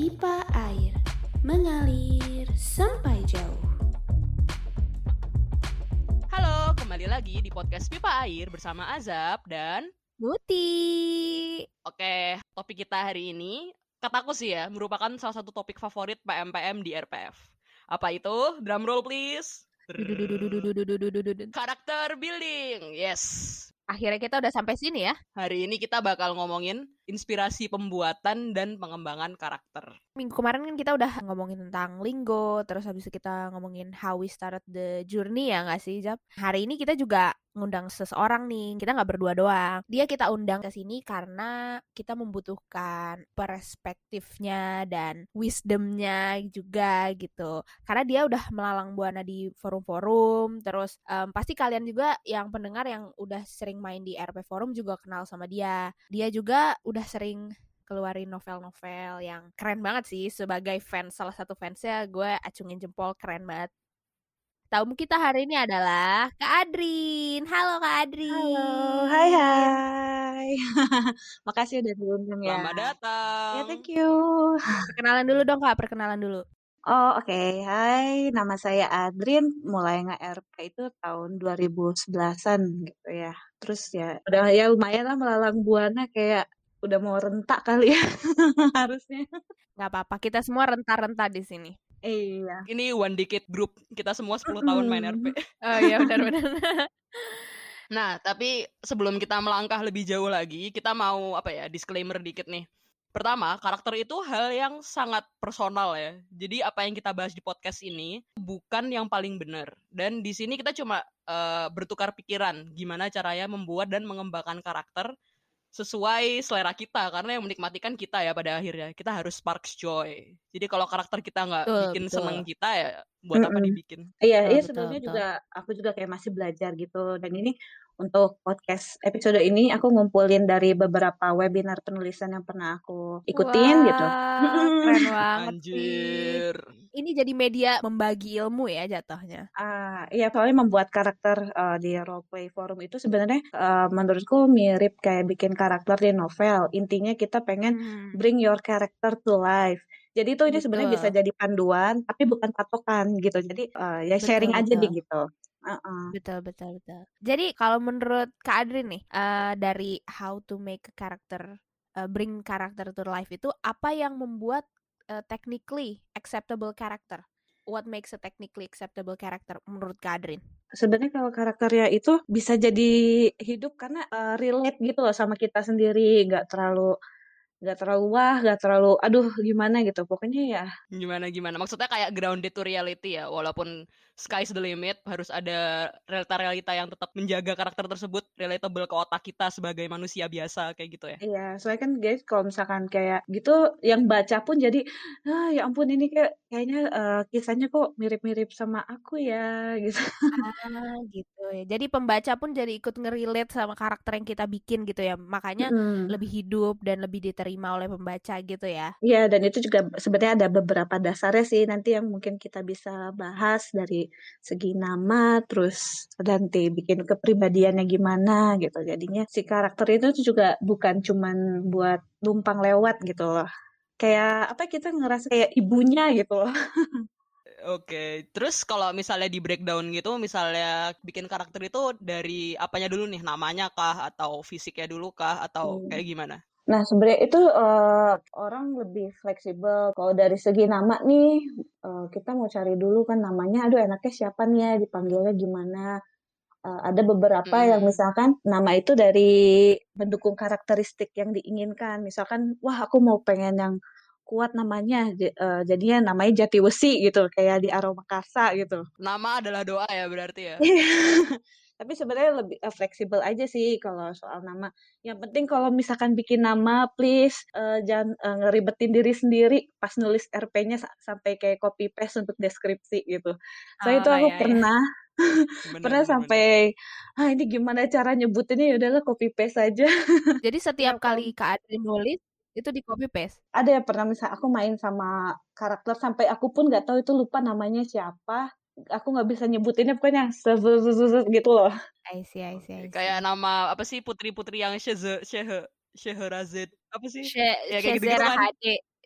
pipa air mengalir sampai jauh. Halo, kembali lagi di podcast Pipa Air bersama Azab dan Muti. Oke, topik kita hari ini kataku sih ya merupakan salah satu topik favorit PMPM di RPF. Apa itu? Drum roll please. Karakter building. Yes. Akhirnya kita udah sampai sini ya. Hari ini kita bakal ngomongin inspirasi pembuatan dan pengembangan karakter. Minggu kemarin kan kita udah ngomongin tentang linggo, terus habis itu kita ngomongin how we started the journey ya nggak sih, Jap? Hari ini kita juga ngundang seseorang nih, kita nggak berdua doang. Dia kita undang ke sini karena kita membutuhkan perspektifnya dan wisdomnya juga gitu. Karena dia udah melalang buana di forum-forum, terus um, pasti kalian juga yang pendengar yang udah sering main di RP Forum juga kenal sama dia. Dia juga udah sering keluarin novel-novel yang keren banget sih sebagai fans salah satu fansnya gue acungin jempol keren banget tamu kita hari ini adalah Kak Adrin halo Kak Adrin Halo, hai hai. Makasih udah diundang ya. Selamat datang. Ya, thank you. perkenalan dulu dong Kak perkenalan dulu Oh, oke. Hai, nama saya Adrin. Mulai nge-RP itu tahun 2011-an gitu ya. Terus ya, udah ya lumayan lah melalang buana kayak udah mau rentak kali ya harusnya. nggak apa-apa kita semua renta-renta di sini Iya. Ini One Decade Group. Kita semua 10 tahun main RP. oh iya benar-benar Nah, tapi sebelum kita melangkah lebih jauh lagi, kita mau apa ya, disclaimer dikit nih. Pertama, karakter itu hal yang sangat personal ya. Jadi apa yang kita bahas di podcast ini bukan yang paling benar. Dan di sini kita cuma eh, bertukar pikiran gimana caranya membuat dan mengembangkan karakter sesuai selera kita karena yang menikmati kan kita ya pada akhirnya kita harus sparks joy jadi kalau karakter kita nggak bikin betul. seneng kita ya buat apa Mm-mm. dibikin Iya, iya sebenarnya betul. juga aku juga kayak masih belajar gitu. Dan ini untuk podcast episode ini aku ngumpulin dari beberapa webinar penulisan yang pernah aku ikutin gitu. Wah, keren banget sih anjir ini jadi media membagi ilmu ya jatuhnya Ah, iya, soalnya membuat karakter eh, di roleplay forum itu sebenarnya eh, menurutku mirip kayak bikin karakter di novel. Intinya kita pengen Hmm, bring your character to life. Jadi itu ini sebenarnya bisa jadi panduan, tapi bukan patokan gitu. Jadi eh, ya sharing betul aja deh gitu. Heeh. Betul, betul, betul. Jadi kalau menurut Kak Adrin nih, eh, dari how to make a character, eh, bring character to life itu apa yang membuat eh, technically acceptable character? What makes a technically acceptable character menurut Kak Adrin? Sebenarnya kalau karakternya itu bisa jadi hidup karena eh, relate gitu loh sama kita sendiri, nggak terlalu nggak terlalu wah, nggak terlalu aduh gimana? gitu. Pokoknya ya gimana gimana? Maksudnya kayak grounded to reality ya walaupun sky's the limit harus ada realita-realita yang tetap menjaga karakter tersebut relatable ke otak kita sebagai manusia biasa kayak gitu ya? Iya, soalnya kan guys kalau misalkan kayak gitu yang baca pun jadi ah ya ampun ini kayak kayaknya eh, kisahnya kok mirip-mirip sama aku ya gitu. Ah, gitu ya. Jadi pembaca pun jadi ikut ngerelate sama karakter yang kita bikin gitu ya. Makanya Mm-mm. lebih hidup dan lebih diterima oleh pembaca gitu ya. Iya, dan itu juga sebenarnya ada beberapa dasarnya sih nanti yang mungkin kita bisa bahas dari segi nama, terus nanti bikin kepribadiannya gimana gitu. Jadinya si karakter itu juga bukan cuman buat numpang lewat gitu loh. Kayak apa kita ngerasa kayak ibunya gitu loh. oke terus kalau misalnya di breakdown gitu misalnya bikin karakter itu dari apanya dulu nih namanya kah atau fisiknya dulu kah atau Hmm. kayak gimana Nah, sebenarnya itu eh, orang lebih fleksibel. Kalau dari segi nama nih, eh, kita mau cari dulu kan namanya, aduh enaknya siapa nih ya, dipanggilnya gimana. Eh, ada beberapa yang Hmm. misalkan nama itu dari mendukung karakteristik yang diinginkan. Misalkan, wah aku mau pengen yang kuat namanya, eh, jadinya namanya Jatiwesi gitu, kayak di Aroma Kasa gitu. nama adalah doa ya berarti ya Tapi sebenarnya lebih eh, fleksibel aja sih kalau soal nama. Yang penting kalau misalkan bikin nama, please eh, jangan eh, ngeribetin diri sendiri pas nulis RP-nya sa- sampai kayak copy paste untuk deskripsi gitu. Soalnya itu Oh, aku iya, iya. Pernah bener pernah bener bener sampai ah ini gimana cara nyebutinnya ya udahlah copy paste aja. Jadi setiap Ya kan. kali Kak Adrin nulis itu di copy paste. Ada yang pernah misal aku main sama karakter sampai aku pun nggak tahu itu lupa namanya siapa. Aku nggak bisa nyebutinnya pokoknya gitu loh. I see, I see, I see. kayak nama apa sih putri-putri yang Sheze Shehe Sheherazade apa sih She- ya kayak gitu-gitu Shezera kan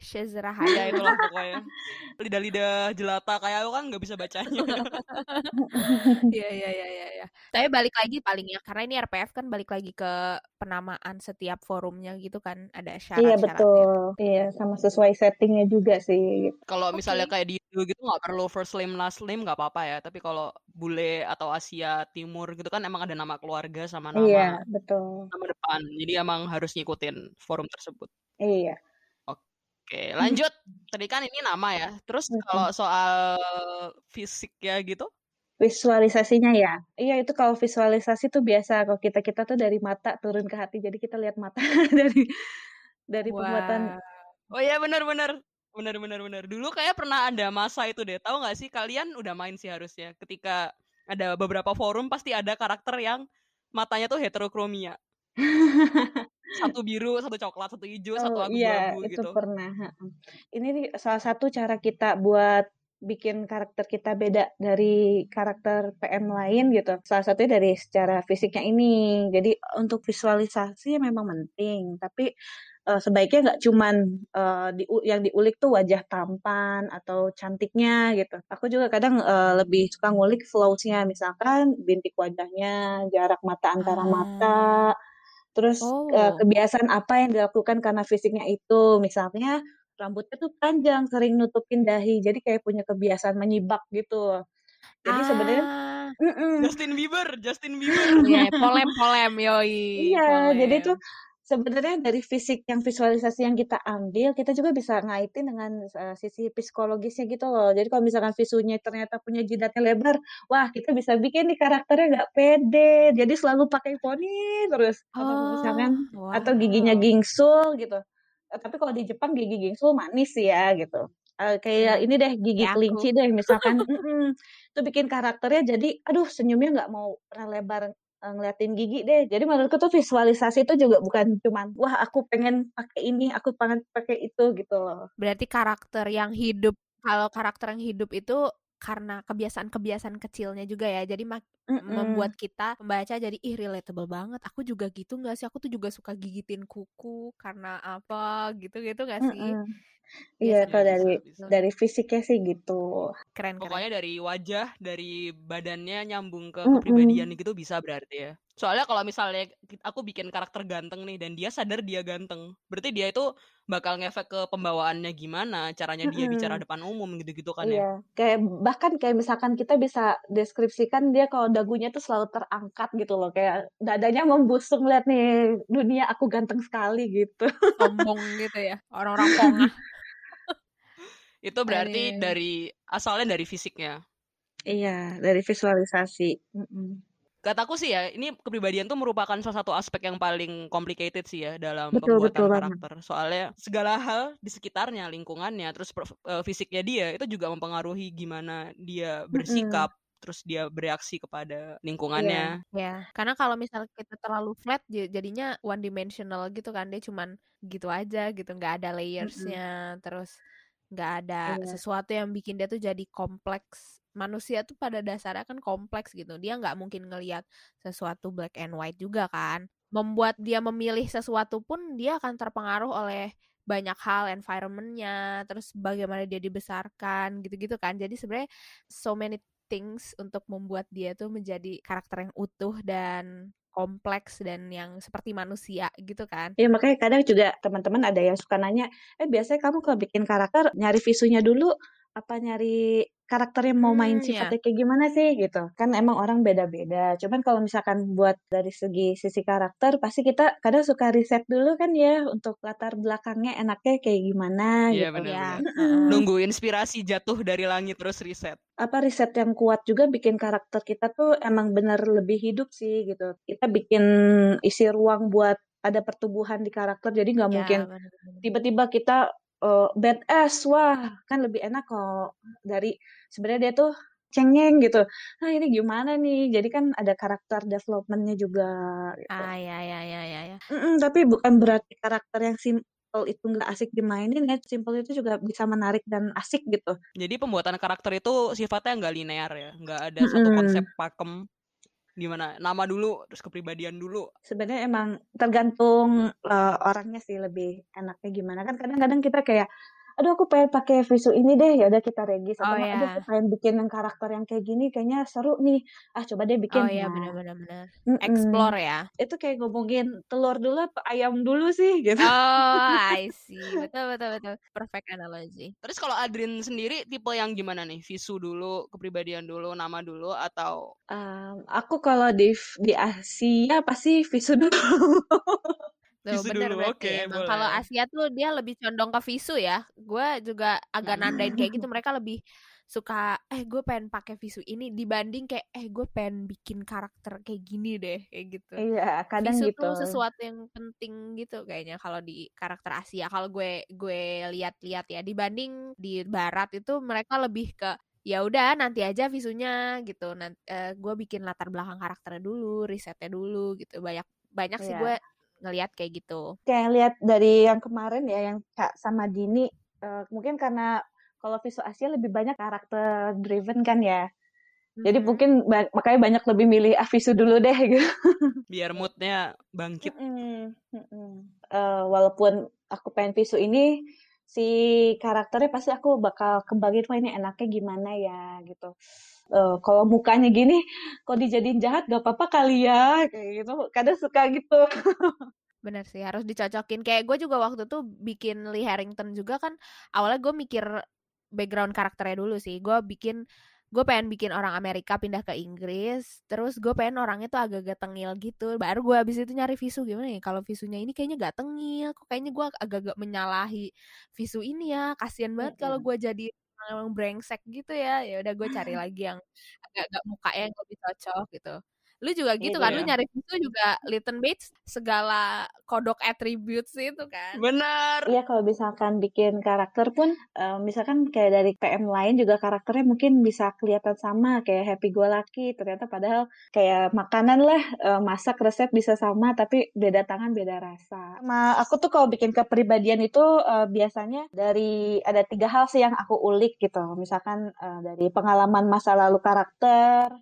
HD. Shazrahaya ya itulah pokoknya lidah-lidah jelata kayak aku kan nggak bisa bacanya Iya iya iya iya. Ya. Tapi balik lagi paling ya karena ini RPF kan balik lagi ke penamaan setiap forumnya gitu kan ada Iya syarat-syaratnya. betul. Iya sama sesuai settingnya juga sih. gitu. kalau Oke. misalnya kayak di Indo gitu nggak perlu first name last name nggak apa-apa ya tapi kalau bule atau Asia Timur gitu kan emang ada nama keluarga sama nama Iya betul. nama depan jadi emang harus ngikutin forum tersebut Iya. Oke lanjut. Tadi kan ini nama ya. Terus kalau soal fisik ya gitu? Visualisasinya ya. Iya itu kalau visualisasi tuh biasa. Kalau kita kita tuh dari mata turun ke hati. Jadi kita lihat mata dari dari pembuatan. Wah. oh iya benar-benar benar. Benar benar dulu kayak pernah ada masa itu deh. Tahu nggak sih? Kalian udah main sih harusnya. Ketika ada beberapa forum pasti ada karakter yang matanya tuh heterokromia satu biru satu coklat satu hijau satu Oh iya abu-abu itu gitu pernah. ha-ha. Ini salah satu cara kita buat bikin karakter kita beda dari karakter PM lain gitu. Salah satunya dari secara fisiknya ini. Jadi untuk visualisasi memang penting, tapi eh, sebaiknya nggak cuman eh, di, yang diulik tuh wajah tampan atau cantiknya gitu. Aku juga kadang eh, lebih suka ngulik flows-nya, misalkan bintik wajahnya, jarak mata antara mata, Ah. Terus Oh. kebiasaan apa yang dilakukan karena fisiknya itu, misalnya rambutnya tuh panjang, sering nutupin dahi, jadi kayak punya kebiasaan menyibak gitu. Jadi sebenarnya, Ah. mm-mm. Justin Bieber Justin Bieber Iya, polem-polem yoi, Iya, jadi polem. tuh sebenarnya dari fisik yang visualisasi yang kita ambil, kita juga bisa ngaitin dengan eh, sisi psikologisnya gitu loh. Jadi kalau misalkan visunya ternyata punya jidatnya lebar, wah kita bisa bikin nih karakternya nggak pede, jadi selalu pakai poni terus. Atau misalkan Oh, atau giginya wow. gingsul gitu. Eh, tapi kalau di Jepang gigi gingsul manis sih ya gitu. Eh, kayak Ya, ini deh gigi kayak aku. kelinci deh misalkan, itu bikin karakternya jadi, aduh senyumnya nggak mau pernah lebar ngeliatin gigi deh. Jadi menurutku tuh visualisasi itu juga bukan cuman, wah aku pengen pakai ini, aku pengen pakai itu gitu loh. Berarti karakter yang hidup, kalau karakter yang hidup itu karena kebiasaan-kebiasaan kecilnya juga ya. Jadi Mm-mm. membuat kita membaca jadi ih relatable banget. Aku juga gitu nggak sih? Aku tuh juga suka gigitin kuku karena apa gitu-gitu nggak sih? Mm-mm. Iya, Biasa kalau dari bisa dari fisiknya sih gitu. keren keren. Pokoknya dari wajah, dari badannya nyambung ke kepribadian gitu bisa berarti ya. Soalnya kalau misalnya aku bikin karakter ganteng nih dan dia sadar dia ganteng, berarti dia itu bakal ngefek ke pembawaannya gimana, caranya dia bicara Mm-mm. depan umum gitu-gitu kan ya. Iya, kayak bahkan kayak misalkan kita bisa deskripsikan dia kalau dagunya tuh selalu terangkat gitu loh, kayak dadanya membusung lihat nih dunia aku ganteng sekali gitu. Sombong gitu ya. Orang-orang pongah. Itu berarti Aduh. dari asalnya dari fisiknya. Iya, dari visualisasi. Kataku sih ya, ini kepribadian tuh merupakan salah satu aspek yang paling complicated sih ya dalam Betul, pembuatan betul banget. karakter. Soalnya segala hal di sekitarnya, lingkungannya, terus per- eh, fisiknya dia itu juga mempengaruhi gimana dia bersikap, terus dia bereaksi kepada Iya. lingkungannya. Ya, karena kalau misalnya kita terlalu flat jadinya one dimensional gitu kan dia cuman gitu aja gitu nggak ada layersnya terus nggak ada Iya. sesuatu yang bikin dia tuh jadi kompleks manusia tuh pada dasarnya kan kompleks gitu dia nggak mungkin ngelihat sesuatu black and white juga kan membuat dia memilih sesuatu pun dia akan terpengaruh oleh banyak hal environmentnya terus bagaimana dia dibesarkan gitu-gitu kan jadi sebenarnya so many things untuk membuat dia tuh menjadi karakter yang utuh dan kompleks dan yang seperti manusia gitu kan. Iya makanya kadang juga teman-teman ada yang suka nanya, eh biasanya kamu kalau bikin karakter nyari visunya dulu apa nyari karakter yang mau main Hmm, ya. sifatnya kayak gimana sih gitu kan emang orang beda-beda cuman kalau misalkan buat dari segi sisi karakter pasti kita kadang suka riset dulu kan ya untuk latar belakangnya enaknya kayak gimana Iya gitu benar-benar. Ya, heeh. Nunggu inspirasi jatuh dari langit terus riset. apa riset yang kuat juga bikin karakter kita tuh emang bener lebih hidup sih gitu kita bikin isi ruang buat ada pertumbuhan di karakter jadi nggak Ya, mungkin tiba-tiba kita eh, badass wah kan lebih enak kalau dari sebenarnya dia tuh cengeng gitu nah ini gimana nih jadi kan ada karakter developmentnya juga gitu Ah ya ya ya ya ya. Tapi bukan berarti karakter yang simple itu nggak asik dimainin ya simple itu juga bisa menarik dan asik gitu Jadi pembuatan karakter itu sifatnya nggak linear ya, nggak ada satu Mm-mm. konsep pakem. Gimana? Nama dulu, terus kepribadian dulu. Sebenarnya emang tergantung uh, orangnya sih lebih enaknya gimana kan kadang-kadang kita kayak aduh aku pengen pakai visu ini deh ya udah kita regis atau Oh nggak, aduh aku ya. pengen bikin yang karakter yang kayak gini kayaknya seru nih ah coba deh Oh bikin ya nah benar-benar benar. mm-mm. Explore ya. itu kayak ngomongin telur dulu apa ayam dulu sih gitu Oh, I see. Betul betul betul. Perfect analogy. Terus kalau Adrin sendiri tipe yang gimana nih? Visu dulu, kepribadian dulu, nama dulu, atau Um, aku kalau di di Asia pasti visu dulu Tuh, visu bener dulu? Oke, emang kalau. Asia tuh dia lebih condong ke visu ya. Gue juga agak nandain kayak gitu. Mereka lebih suka eh gue pengen pakai visu ini dibanding kayak eh gue pengen bikin karakter kayak gini deh kayak gitu. iya kadang Visu gitu tuh sesuatu yang penting gitu kayaknya kalau di karakter Asia. Kalau gue gue lihat-lihat ya dibanding di barat itu mereka lebih ke ya udah nanti aja visunya gitu. Nanti gue bikin latar belakang karakternya dulu, risetnya dulu gitu. Banyak banyak sih Iya. gue ngelihat kayak gitu. kayak lihat dari yang kemarin ya yang Kak sama Dini eh, mungkin karena kalau visu Asia lebih banyak karakter driven kan ya jadi Mhm. mungkin ba- makanya banyak lebih milih ah visu dulu deh gitu biar moodnya bangkit? Mm-mm, mm-mm. Eh, walaupun aku pengen visu ini si karakternya pasti aku bakal kembangin wah ini enaknya gimana ya gitu Eh, kalau mukanya gini kok dijadiin jahat gak apa-apa kali ya kayak gitu kadang suka gitu Bener sih harus dicocokin. Kayak gue juga waktu tuh bikin Lee Harrington juga kan awalnya gue mikir background karakternya dulu sih. Gue bikin gue pengen bikin orang Amerika pindah ke Inggris, terus gue pengen orangnya tuh agak-agak tengil gitu. Baru gue abis itu nyari visu gimana ya? Kalau visunya ini kayaknya gak tengil, kok kayaknya gue agak-agak menyalahi visu ini ya. Kasian banget kalau gue jadi yang brengsek gitu ya. Ya udah gue cari lagi yang agak-agak mukanya yang lebih cocok gitu. Lu juga gitu kan, lu Iya. nyari visu juga Little Bates segala kodok attributes itu kan. Benar. Iya kalau misalkan bikin karakter pun eh, misalkan kayak dari PM lain juga karakternya mungkin bisa kelihatan sama kayak Happy Go Lucky ternyata padahal kayak makanan lah eh, masak resep bisa sama tapi beda tangan beda rasa. Nah aku tuh kalau bikin kepribadian itu eh, biasanya dari ada tiga hal sih yang aku ulik gitu. Misalkan eh, dari pengalaman masa lalu karakter.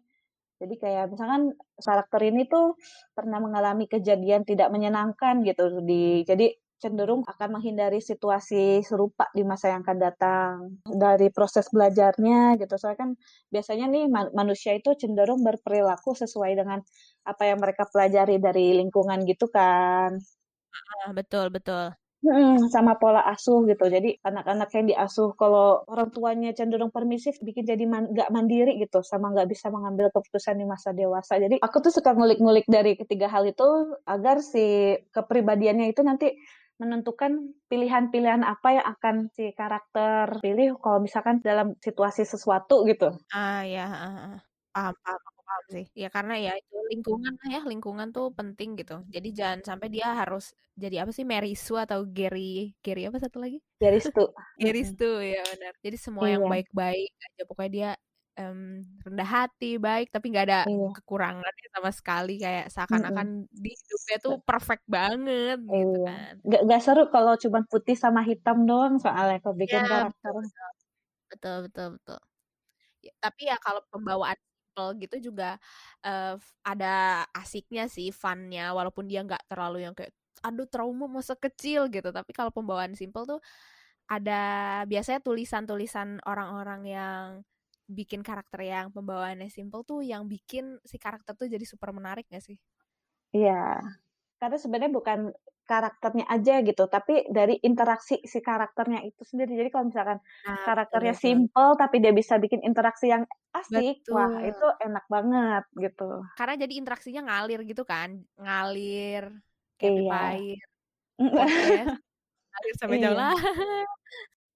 Jadi kayak misalkan karakter ini tuh pernah mengalami kejadian tidak menyenangkan gitu di jadi cenderung akan menghindari situasi serupa di masa yang akan datang dari proses belajarnya gitu soalnya kan biasanya nih ma- manusia itu cenderung berperilaku sesuai dengan apa yang mereka pelajari dari lingkungan gitu kan Ah, betul betul. Mm, sama pola asuh gitu. Jadi anak-anak yang diasuh kalau orang tuanya cenderung permisif bikin jadi man, gak mandiri gitu sama nggak bisa mengambil keputusan di masa dewasa. Jadi aku tuh suka ngulik-ngulik dari ketiga hal itu agar si kepribadiannya itu nanti menentukan pilihan-pilihan apa yang akan si karakter pilih kalau misalkan dalam situasi sesuatu gitu. Ah ya, ah, ah. paham paham sih. Ya karena ya itu lingkungan lah ya, lingkungan tuh penting gitu. Jadi jangan sampai dia harus jadi apa sih Mary Sue atau Gary Gary apa satu lagi? Dari situ. Gary. Stu ya benar. Jadi semua yang Iya, baik-baik aja pokoknya dia em, rendah hati, baik tapi nggak ada iya. kekurangannya sama sekali kayak seakan-akan di hidupnya tuh perfect banget gitu Iya. kan. Gak, gak seru kalau cuma putih sama hitam doang soalnya kalau bikin Ya, karakter. betul. Betul betul betul. Ya, tapi ya kalau pembawaan simple gitu juga f- ada asiknya sih, funnya walaupun dia nggak terlalu yang kayak aduh trauma masa kecil gitu. Tapi kalau pembawaan simple tuh ada biasanya tulisan-tulisan orang-orang yang bikin karakter yang pembawaannya simple tuh yang bikin si karakter tuh jadi super menarik gak sih? Iya. Karena sebenarnya bukan karakternya aja gitu, tapi dari interaksi si karakternya itu sendiri. Jadi kalau misalkan Nah, karakternya betul. simple tapi dia bisa bikin interaksi yang asik, wah Betul. itu enak banget gitu. Karena jadi interaksinya ngalir gitu kan, ngalir kayak pipa Iya. air podcast, ngalir sampai jauh Iya. lah.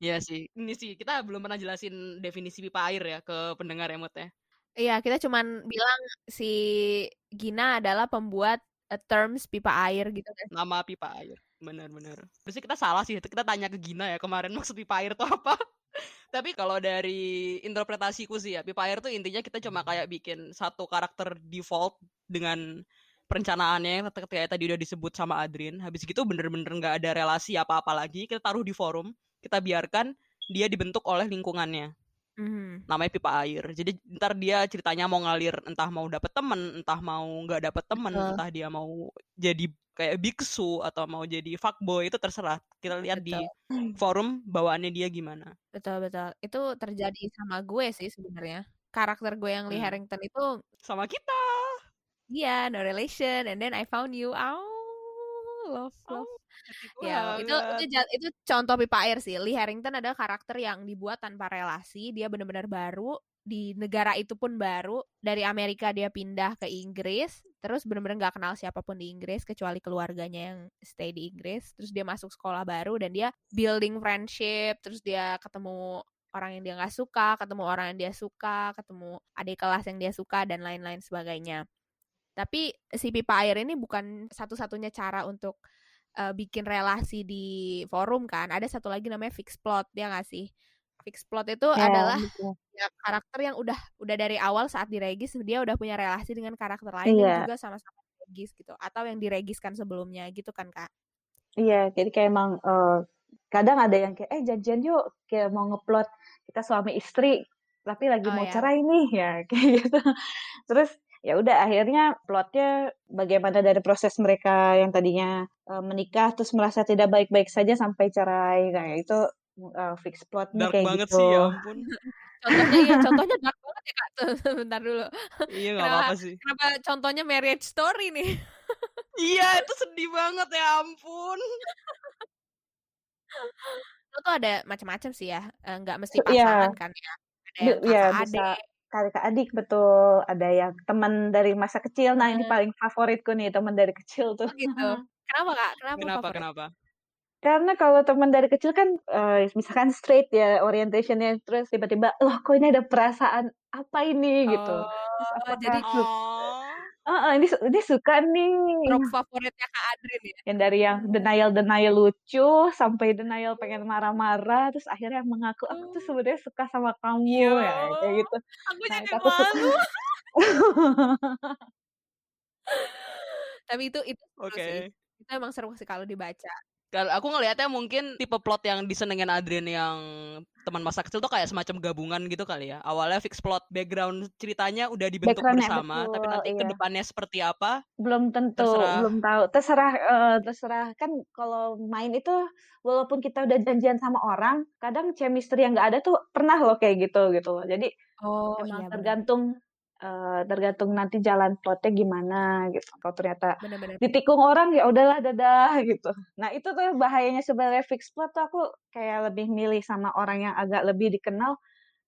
Iya sih. Ini sih kita belum pernah jelasin definisi pipa air ya ke pendengar ya Mut ya. Iya, kita cuman bilang si Gina adalah pembuat eh, terms pipa air gitu kan. Nama pipa air. Benar-benar. Terus kita salah sih. Kita tanya ke Gina ya kemarin maksud pipa air itu apa. Tapi kalau dari interpretasiku sih ya, pipa air tuh intinya kita cuma kayak bikin satu karakter default dengan perencanaannya ketika tadi udah disebut sama Adrin. Habis gitu bener-bener nggak ada relasi apa-apa lagi. Kita taruh di forum, kita biarkan dia dibentuk oleh lingkungannya. Mhm. namanya pipa air. Jadi ntar dia ceritanya mau ngalir entah mau dapet temen, entah mau nggak dapet temen, Betul. entah dia mau jadi kayak biksu atau mau jadi fuckboy itu terserah. Kita lihat di Betul. forum bawaannya dia gimana. Betul betul. Itu terjadi sama gue sih sebenarnya. Karakter gue yang Lee Hmm. Harrington itu Sama kita. Iya, no relation, and then I found you. Oh, love, love. Oh, Ya, itu itu itu contoh pipa air sih. Lee Harrington adalah karakter yang dibuat tanpa relasi. Dia benar-benar baru di negara itu pun baru. Dari Amerika dia pindah ke Inggris, terus benar-benar nggak kenal siapa pun di Inggris kecuali keluarganya yang stay di Inggris. Terus dia masuk sekolah baru dan dia building friendship. Terus dia ketemu orang yang dia nggak suka, ketemu orang yang dia suka, ketemu adik kelas yang dia suka dan lain-lain sebagainya. Tapi si pipa air ini bukan satu-satunya cara untuk uh, bikin relasi di forum kan. Ada satu lagi namanya fix plot, dia nggak sih? Fix plot itu Ya, adalah betul. ya, karakter yang udah udah dari awal saat diregis dia udah punya relasi dengan karakter lain yang Iya. juga sama-sama diregis gitu atau yang diregiskan sebelumnya gitu kan kak? Iya, jadi kayak emang eh, kadang ada yang kayak eh janjian yuk kayak mau ngeplot kita suami istri tapi lagi Oh mau ya. cerai nih ya kayak gitu. Terus ya udah akhirnya plotnya bagaimana dari proses mereka yang tadinya eh, menikah terus merasa tidak baik-baik saja sampai cerai kayak itu eh, fix plotnya Dark kayak banget gitu. sih ya ampun. Contohnya iya, contohnya dark banget ya kak. Tuh, bentar dulu. Iya nggak apa-apa sih. Kenapa contohnya marriage story nih? Iya itu sedih banget ya ampun. Itu tuh ada macam-macam sih ya, eh, nggak mesti iya. pasangan kan ya. Ada yang ya kakak bisa. Kakak adik betul ada yang teman dari masa kecil nah ini Hmm. paling favoritku nih teman dari kecil tuh Oh gitu. Kenapa kak? Kenapa Kenapa favorit? kenapa? karena kalau teman dari kecil kan eh, misalkan straight ya orientationnya terus tiba-tiba loh kok ini ada perasaan apa ini gitu terus Oh, apakah jadi Oh. Eh, eh, ini su- ini suka nih trope favoritnya kak Adrin ya. yang dari yang denial denial lucu sampai denial pengen marah-marah terus akhirnya mengaku aku tuh sebenarnya suka sama kamu Iya. ya kayak gitu Aku nah jadi aku suka malu. Tapi itu itu seru Oke. sih. Itu emang seru sih kalau dibaca. Kalau aku ngelihatnya mungkin tipe plot yang disenengin Adrian yang teman masa kecil tuh kayak semacam gabungan gitu kali ya. Awalnya fix plot, background ceritanya udah dibentuk bersama, tapi betul nanti ke iya. depannya seperti apa belum tentu terserah. belum tahu. Terserah eh, terserah. Kan kalau main itu walaupun kita udah janjian sama orang kadang chemistry yang nggak ada tuh pernah loh kayak gitu gitu loh. Jadi Oh emang iya tergantung eh, tergantung nanti jalan plotnya gimana gitu kalau ternyata Benar-benar. ditikung orang ya udahlah dadah gitu nah itu tuh bahayanya sebenarnya fix plot tuh aku kayak lebih milih sama orang yang agak lebih dikenal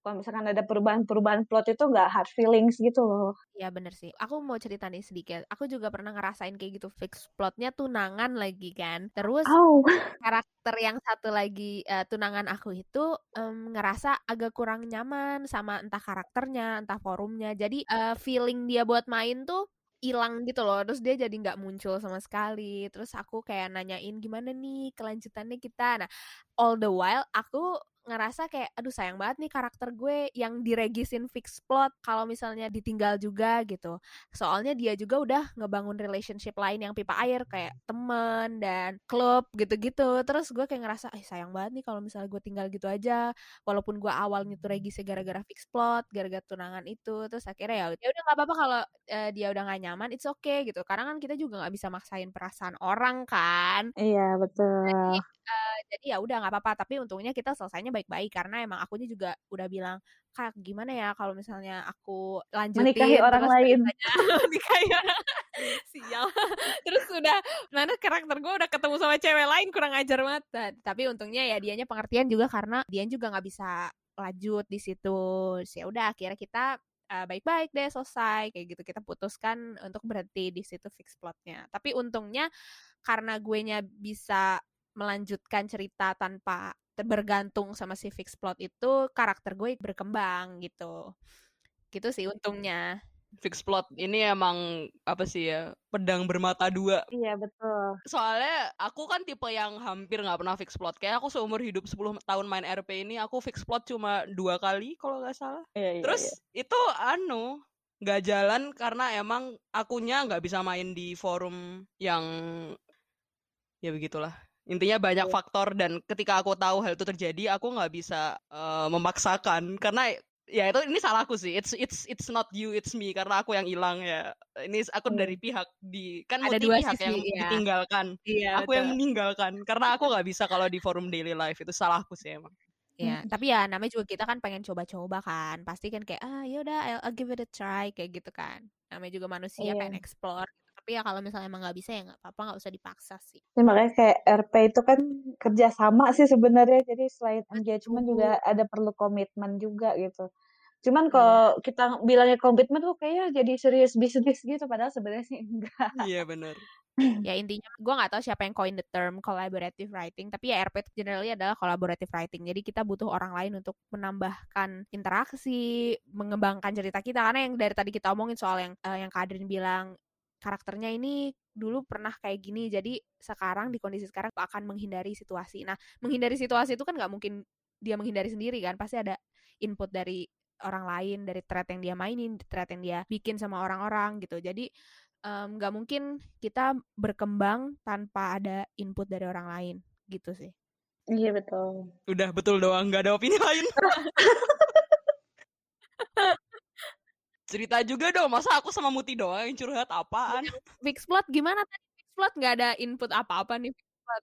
kalau misalkan ada perubahan-perubahan plot itu nggak hard feelings gitu loh Iya bener sih. Aku mau cerita nih sedikit. Aku juga pernah ngerasain kayak gitu fix plotnya tunangan lagi kan. Terus oh karakter yang satu lagi eh, tunangan aku itu em, ngerasa agak kurang nyaman sama entah karakternya, entah forumnya. Jadi eh, feeling dia buat main tuh hilang gitu loh. Terus dia jadi nggak muncul sama sekali. Terus aku kayak nanyain gimana nih kelanjutannya kita. Nah, all the while aku ngerasa kayak aduh sayang banget nih karakter gue yang diregisin fix plot kalau misalnya ditinggal juga gitu. Soalnya dia juga udah ngebangun relationship lain yang pipa air kayak temen dan klub gitu-gitu. Terus gue kayak ngerasa eh sayang banget nih kalau misalnya gue tinggal gitu aja walaupun gue awalnya tuh regisnya gara-gara fix plot gara-gara tunangan itu. Terus akhirnya ya ya udah nggak apa-apa kalau eh, dia udah nggak nyaman it's okay gitu. Karena kan kita juga nggak bisa maksain perasaan orang kan. Iya betul. jadi eh, jadi ya udah nggak apa-apa tapi untungnya kita selesainya baik-baik karena emang akunya juga udah bilang kak gimana ya kalau misalnya aku lanjutin menikahi orang terus lain. ceritanya nikahi orang sial. Terus udah mana karakter gue udah ketemu sama cewek lain kurang ajar banget. Nah, tapi untungnya ya dianya pengertian juga karena dia juga nggak bisa lanjut di situ. Ya udah akhirnya kita eh, baik-baik deh selesai kayak gitu. Kita putuskan untuk berhenti di situ fix plotnya. Tapi untungnya karena gue nya bisa melanjutkan cerita tanpa bergantung sama si fix plot itu karakter gue berkembang gitu gitu sih untungnya Fix plot ini emang apa sih ya pedang bermata dua. iya betul Soalnya aku kan tipe yang hampir nggak pernah fix plot. Kayak aku seumur hidup 10 tahun main RP ini aku fix plot cuma dua kali kalau nggak salah. iya iya Terus iya. itu anu nggak jalan karena emang akunya nggak bisa main di forum yang ya begitulah Intinya banyak Iya. faktor dan ketika aku tahu hal itu terjadi, aku nggak bisa eh, memaksakan karena ya itu ini salahku sih. It's it's it's not you, it's me karena aku yang hilang ya. Ini aku Hmm. dari pihak di kan Ada dua pihak yang sisi, ya. ditinggalkan. Iya, aku yang meninggalkan karena aku nggak bisa kalau di forum daily life itu salahku sih emang. Ya, tapi ya namanya juga kita kan pengen coba-coba kan. Pasti kan kayak ah ya udah I'll, I'll give it a try kayak gitu kan. Namanya juga manusia Iya. pengen explore. Tapi ya kalau misalnya emang nggak bisa ya nggak apa-apa, nggak usah dipaksa sih. Ya, makanya kayak RP itu kan kerjasama sih sebenarnya. Jadi selain engagement Betul. juga ada perlu komitmen juga gitu. Cuman Iya. kalau kita bilangnya komitmen tuh kayaknya jadi serius bisnis gitu. Padahal sebenarnya sih enggak. Iya benar. Ya intinya gue nggak tahu siapa yang coin the term collaborative writing, tapi ya RP itu generally adalah collaborative writing. Jadi kita butuh orang lain untuk menambahkan interaksi, mengembangkan cerita kita. Karena yang dari tadi kita omongin soal yang eh, yang Kak Adrin bilang karakternya ini dulu pernah kayak gini, jadi sekarang di kondisi sekarang akan menghindari situasi. Nah, menghindari situasi itu kan nggak mungkin dia menghindari sendiri kan, pasti ada input dari orang lain, dari thread yang dia mainin, thread yang dia bikin sama orang-orang gitu. Jadi em, nggak mungkin kita berkembang tanpa ada input dari orang lain gitu sih. Iya betul. Udah betul doang, nggak ada opini lain. Cerita juga dong, masa aku sama Muti doang yang curhat apaan? Fix plot gimana tadi? Fix plot nggak ada input apa-apa nih.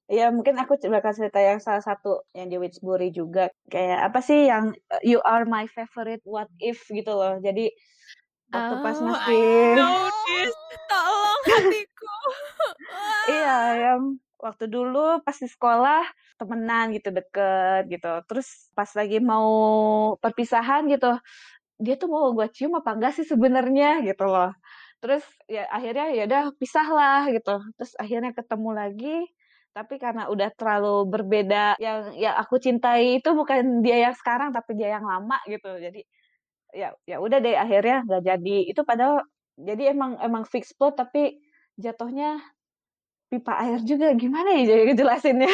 Ya mungkin aku bakal cerita yang salah satu yang di Witchbury juga. Kayak apa sih yang uh, you are my favorite what if gitu loh. Jadi waktu pas Oh, I masih. Tolong hatiku. Iya, yang waktu dulu pas di sekolah temenan gitu deket gitu. Terus pas lagi mau perpisahan gitu, dia tuh mau gue cium apa enggak sih sebenarnya gitu loh. Terus ya akhirnya ya udah pisah lah gitu. Terus akhirnya ketemu lagi, tapi karena udah terlalu berbeda yang yang aku cintai itu bukan dia yang sekarang tapi dia yang lama gitu. Jadi ya ya udah deh akhirnya nggak jadi. Itu padahal jadi emang emang fix plot tapi jatuhnya pipa air juga gimana ya jadi ngejelasinnya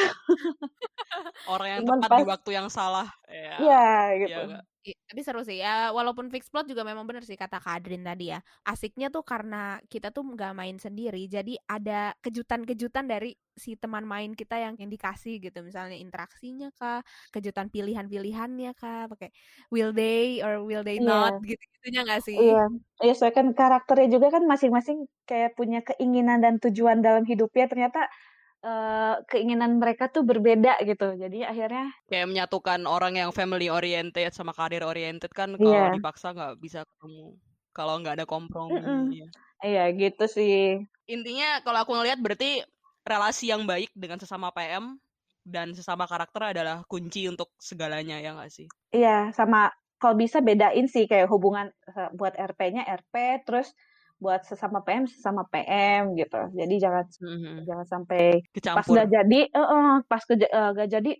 Orang yang Cuman tepat di pas- waktu yang salah. Ya, Iya iya gitu nggak? Tapi seru sih. Ya walaupun fix plot juga memang bener sih kata Kak Adrin tadi ya. Asiknya tuh karena kita tuh nggak main sendiri jadi ada kejutan-kejutan dari si teman main kita yang yang dikasih gitu. Misalnya interaksinya kah kejutan pilihan-pilihannya kah pakai will they or will they Iya. not gitu gitunya nggak sih? Iya. Iya soalnya kan karakternya juga kan masing-masing kayak punya keinginan dan tujuan dalam hidupnya ternyata eh, keinginan mereka tuh berbeda gitu jadi akhirnya Kayak menyatukan orang yang family oriented sama karir oriented kan kalau Iya. dipaksa nggak bisa ketemu. Kalau nggak ada kompromi. Mm-mm. iya. iya gitu sih Intinya kalau aku ngelihat berarti relasi yang baik dengan sesama PM dan sesama karakter adalah kunci untuk segalanya ya nggak sih? iya sama kalau bisa bedain sih kayak hubungan eh, buat RP-nya RP terus buat sesama PM sesama PM gitu jadi jangan Mhm. jangan sampai pas Kecampur. udah jadi eh, eh, pas ke gak jadi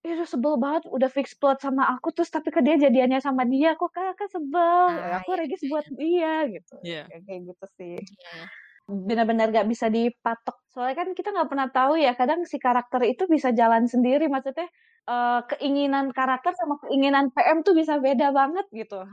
udah sebel banget udah fix plot sama aku terus tapi ke dia jadiannya sama dia kok kan kan sebel Ah, aku regis buat dia gitu Iya. kayak kayak gitu sih Iya. benar-benar gak bisa dipatok soalnya kan kita nggak pernah tahu ya kadang si karakter itu bisa jalan sendiri maksudnya eh, keinginan karakter sama keinginan PM tuh bisa beda banget gitu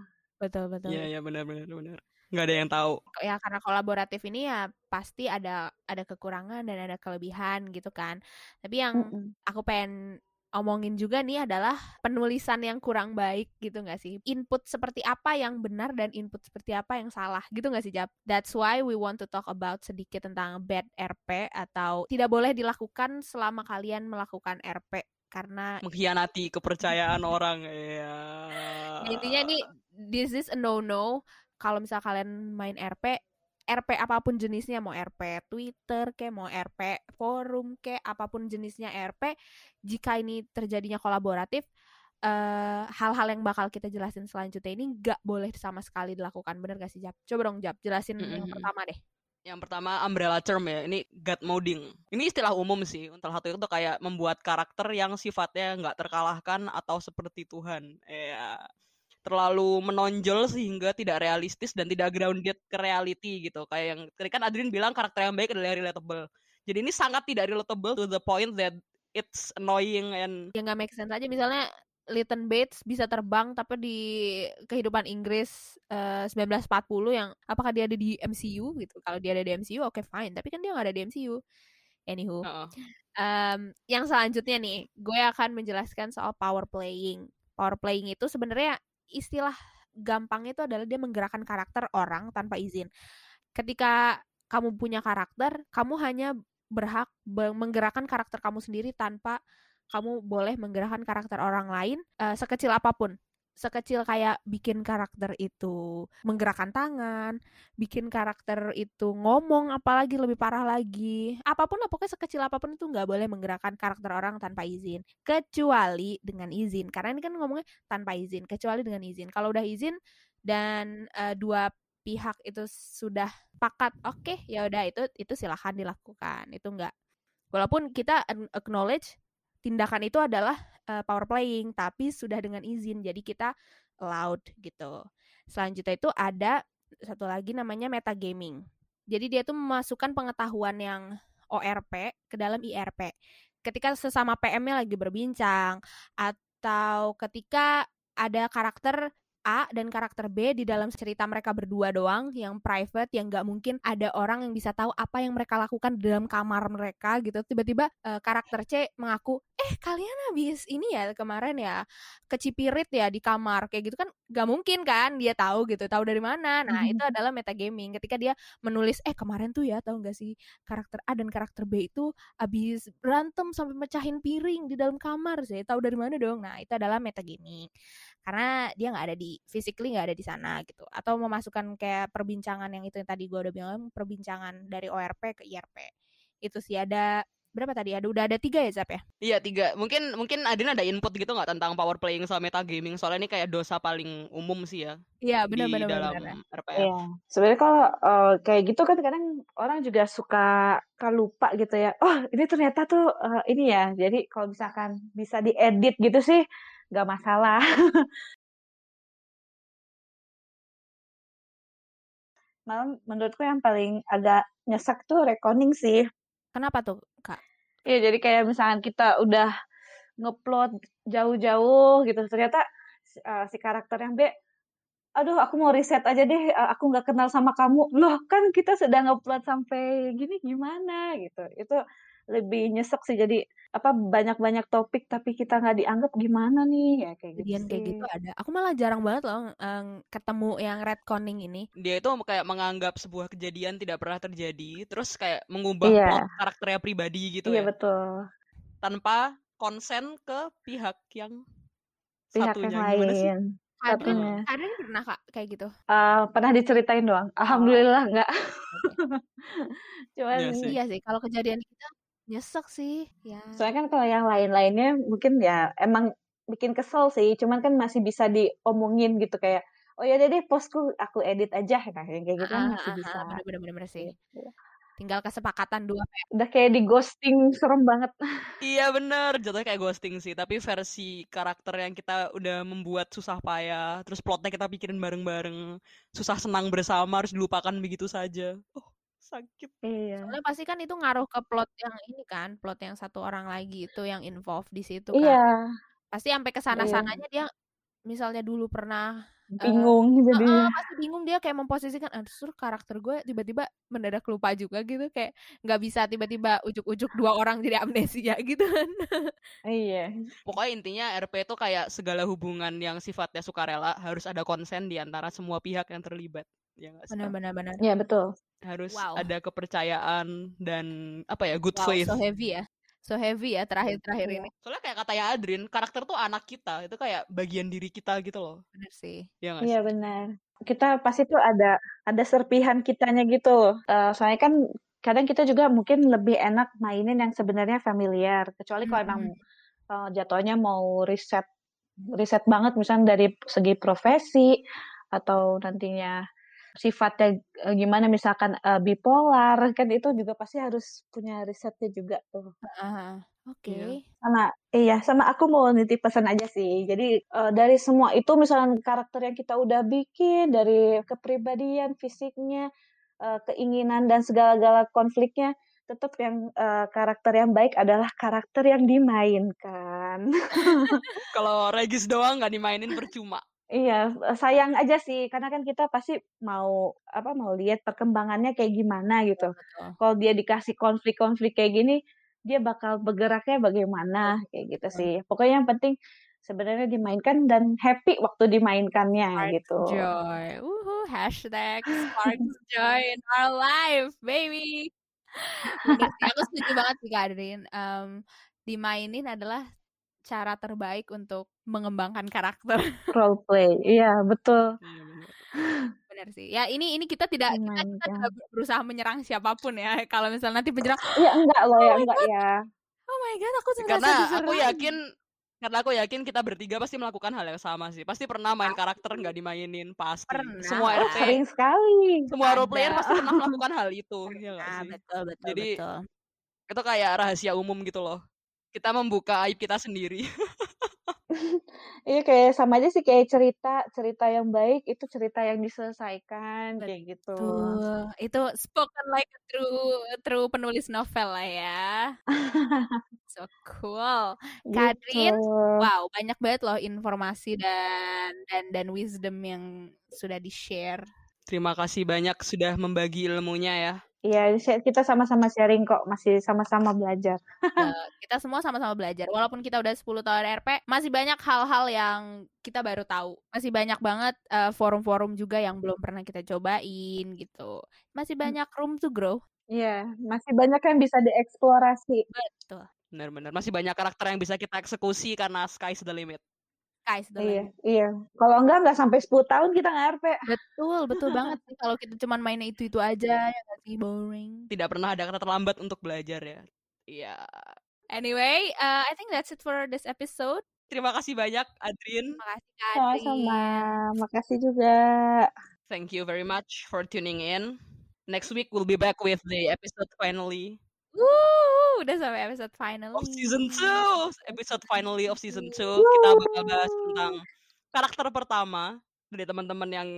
betul betul Iya, iya benar benar benar. Nggak ada yang tahu. ya karena kolaboratif ini ya pasti ada ada kekurangan dan ada kelebihan gitu kan tapi yang Mm-mm. aku pengen omongin juga nih adalah penulisan yang kurang baik gitu nggak sih input seperti apa yang benar dan input seperti apa yang salah gitu nggak sih Jap that's why we want to talk about sedikit tentang bad RP atau tidak boleh dilakukan selama kalian melakukan RP karena Mengkhianati kepercayaan orang. Ya intinya ini this is a no no kalau misal kalian main RP RP apa pun jenisnya mau RP Twitter kayak mau RP forum kayak apa pun jenisnya RP jika ini terjadinya kolaboratif eh hal-hal yang bakal kita jelasin selanjutnya ini nggak boleh sama sekali dilakukan bener gak sih Jap? Coba dong Jap jelasin yang Mm-mm. pertama deh. Yang pertama umbrella term ya, ini god modding. Ini istilah umum sih. Salah satu itu kayak membuat karakter yang sifatnya nggak terkalahkan atau seperti Tuhan. Ya, terlalu menonjol sehingga tidak realistis dan tidak grounded ke reality gitu. Kayak yang tadi kan Adrian bilang karakter yang baik adalah relatable. Jadi ini sangat tidak relatable to the point that it's annoying and Ya nggak make sense aja misalnya Leighton Bates bisa terbang tapi di kehidupan Inggris eh, 1940 yang apakah dia ada di MCU gitu? Kalau dia ada di MCU oke fine, tapi kan dia nggak ada di MCU. Anywho, Heeh. Em, yang selanjutnya nih, gue akan menjelaskan soal power playing. Power playing itu sebenarnya istilah gampangnya itu adalah dia menggerakkan karakter orang tanpa izin. Ketika kamu punya karakter, kamu hanya berhak be- menggerakkan karakter kamu sendiri tanpa kamu boleh menggerakkan karakter orang lain eh, sekecil apa pun. Sekecil kayak bikin karakter itu menggerakkan tangan, bikin karakter itu ngomong apalagi lebih parah lagi. Apa pun lah pokoknya sekecil apa pun itu nggak boleh menggerakkan karakter orang tanpa izin. Kecuali dengan izin karena ini kan ngomongnya tanpa izin kecuali dengan izin. Kalau udah izin dan eh, dua pihak itu sudah pakat oke ya udah itu itu silahkan dilakukan. Itu enggak walaupun kita acknowledge tindakan itu adalah eh, power playing tapi sudah dengan izin jadi kita allowed gitu selanjutnya itu ada satu lagi namanya metagaming. Jadi dia tuh memasukkan pengetahuan yang ORP ke dalam IRP. Ketika sesama PM-nya lagi berbincang atau ketika ada karakter A dan karakter B di dalam cerita mereka berdua doang yang private yang nggak mungkin ada orang yang bisa tahu apa yang mereka lakukan di dalam kamar mereka gitu. Tiba-tiba eh, karakter C mengaku eh kalian habis ini ya kemarin ya kecipirit ya di kamar kayak gitu kan nggak mungkin kan dia tahu gitu tahu dari mana. Nah itu adalah metagaming. Ketika dia menulis eh kemarin tuh ya tahu nggak sih karakter A dan karakter B itu habis berantem sampai mecahin piring di dalam kamar sih tahu dari mana dong. Nah itu adalah metagaming karena dia nggak ada di physically nggak ada di sana gitu atau memasukkan kayak perbincangan yang itu yang tadi gue udah bilang perbincangan dari ORP ke IRP itu sih ada berapa tadi ada udah ada tiga ya Zap ya Iya tiga. Mungkin mungkin Adin ada input gitu nggak tentang power playing sama metagaming? Soalnya ini kayak dosa paling umum sih ya iya di benar benar dalam benar RPR. Iya, sebenarnya kalau eh, kayak gitu kan kadang orang juga suka lupa gitu ya. Oh, ini ternyata tuh eh, ini ya. Jadi kalau misalkan bisa diedit gitu sih nggak masalah. Malah menurutku yang paling agak nyesek tuh reckoning sih. kenapa tuh kak Iya, jadi kayak misalkan kita udah ngeplot jauh-jauh gitu, ternyata si, eh, si karakter yang B, aduh aku mau riset aja deh, eh, aku nggak kenal sama kamu. Loh, kan kita sudah ngeplot sampai gini gimana gitu. Itu lebih nyesek sih. Jadi apa banyak-banyak topik tapi kita nggak dianggap gimana nih ya kayak gitu kejadian kayak sih. gitu ada aku malah jarang banget loh eh, ketemu yang retconning ini Dia itu kayak menganggap sebuah kejadian tidak pernah terjadi, terus kayak mengubah Iya. plot karakternya pribadi gitu Iya ya, betul. tanpa konsen ke pihak yang Pihak yang satunya gimana sih? lain. Kadang, Satunya. kadang pernah kak kayak gitu Eh, pernah diceritain doang. Alhamdulillah nggak. Cuman Iya sih. iya sih kalau kejadian kita nyesek sih ya Soalnya kan kalau yang lain-lainnya mungkin ya emang bikin kesel sih, cuman kan masih bisa diomongin gitu kayak, oh ya deh postku aku edit aja, nah yang kayak gitu kan masih ah, bisa. ah, bener bener bener bener sih Gitu. tinggal kesepakatan dua Udah kayak di ghosting serem banget. Iya bener, jatuhnya kayak ghosting sih. Tapi versi karakter yang kita udah membuat susah payah, terus plotnya kita pikirin bareng-bareng, susah senang bersama harus dilupakan begitu saja. Oh sakit. Iya. soalnya pasti kan itu ngaruh ke plot yang ini kan plot yang satu orang lagi itu yang involved di situ kan Iya, pasti sampai ke sana sananya dia misalnya dulu pernah eh, bingung Heeh, jadinya. pasti bingung dia kayak memposisikan ah terus karakter gue tiba-tiba mendadak lupa juga gitu kayak nggak bisa tiba-tiba ujuk-ujuk dua orang jadi amnesia gitu kan Iya. Pokoknya intinya RP itu kayak segala hubungan yang sifatnya sukarela harus ada konsen di antara semua pihak yang terlibat. Ya nggak sih? benar-benar benar Iya betul. Harus Wow. ada kepercayaan dan apa ya good wow faith. so heavy ya so heavy ya terakhir-terakhir Iya. ini Soalnya kayak katanya Adrin, karakter tuh anak kita, itu kayak bagian diri kita gitu loh. benar sih Ya Iya benar. Kita pasti tuh ada ada serpihan kitanya gitu loh. Eh, soalnya kan kadang kita juga mungkin lebih enak mainin yang sebenarnya familiar. Kecuali kalau emang eh, jatuhnya mau riset riset banget misalnya dari segi profesi atau nantinya sifatnya eh, gimana misalkan eh, bipolar kan itu juga pasti harus punya risetnya juga tuh. Ah, oke Iya. Sama iya sama aku mau nitip pesan aja sih. Jadi eh, dari semua itu misalnya karakter yang kita udah bikin dari kepribadian, fisiknya, eh, keinginan dan segala-gala konfliknya tetap yang eh, karakter yang baik adalah karakter yang dimainkan. Kalau Regis doang nggak dimainin percuma. Iya, sayang aja sih karena kan kita pasti mau apa mau lihat perkembangannya kayak gimana gitu. betul Kalau dia dikasih konflik-konflik kayak gini, dia bakal bergeraknya bagaimana kayak gitu sih. Pokoknya yang penting sebenarnya dimainkan dan happy waktu dimainkannya Sparks gitu. joy. Woohoo, hashtag joy in our life, baby. Bener sih, aku setuju banget sih Kak Adrin. Em, dimainin adalah cara terbaik untuk mengembangkan karakter. Role play. Iya, betul. Iya, bener. Bener sih. Ya ini ini kita tidak kita, kita Dimainkan. tidak berusaha menyerang siapa pun ya. Kalau misalnya nanti menyerang, Iya, enggak loh ya, enggak ya. oh my god, aku Karena aku yakin karena aku yakin kita bertiga pasti melakukan hal yang sama sih. Pasti pernah main karakter nggak dimainin pasti. Pernah Semua lah. RP, Sering sekali. semua role player pasti pernah melakukan hal itu, ya nggak Nah, sih? betul betul Jadi betul. itu kayak rahasia umum gitu loh. Kita membuka aib kita sendiri. Iya kayak sama aja sih kayak cerita cerita yang baik itu cerita yang diselesaikan kayak gitu. Betul. Itu spoken like a true true penulis novel lah ya. So cool. Gitu. wow, banyak banget loh informasi dan dan dan wisdom yang sudah di-share. Terima kasih banyak sudah membagi ilmunya ya. Iya, kita sama-sama sharing kok, masih sama-sama belajar. Eh, kita semua sama-sama belajar. Walaupun kita udah 10 tahun RP, masih banyak hal-hal yang kita baru tahu. Masih banyak banget eh, forum-forum juga yang belum pernah kita cobain gitu. Masih banyak room to grow. Iya, masih banyak yang bisa dieksplorasi. Betul. Benar-benar masih banyak karakter yang bisa kita eksekusi karena sky's the limit. Guys, Iya, iya. Kalau enggak enggak sampai 10 tahun kita nggak RP. Betul, betul banget kalau kita cuman mainnya itu-itu aja ya nggak sih boring. Tidak pernah ada kata terlambat untuk belajar ya. Iya. Anyway, uh, I think that's it for this episode. Terima kasih banyak Adrin. Makasih Kak Sama-sama. Adrin. Makasih juga. Thank you very much for tuning in. Next week we'll be back with the episode finally Woo, udah sampai episode finally. of season 2. Episode finally of season 2 kita bakal bahas tentang karakter pertama dari teman-teman yang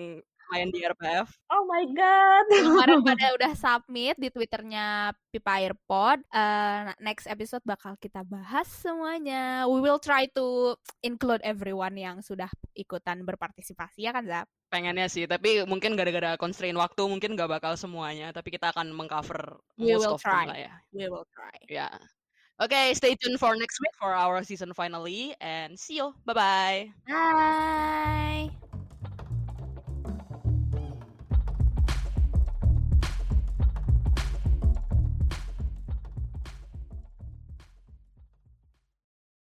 main di RPF. Oh my god. Kemarin pada udah submit di twitternya Pipair Pod. Uh, next episode bakal kita bahas semuanya. We will try to include everyone yang sudah ikutan berpartisipasi ya kan Zap? Pengennya sih, tapi mungkin gara-gara constraint waktu mungkin gak bakal semuanya, tapi kita akan mengcover We most will of them try. lah ya. We will try. Ya. Okay, stay tuned for next week for our season finale and see you. Bye-bye. Bye.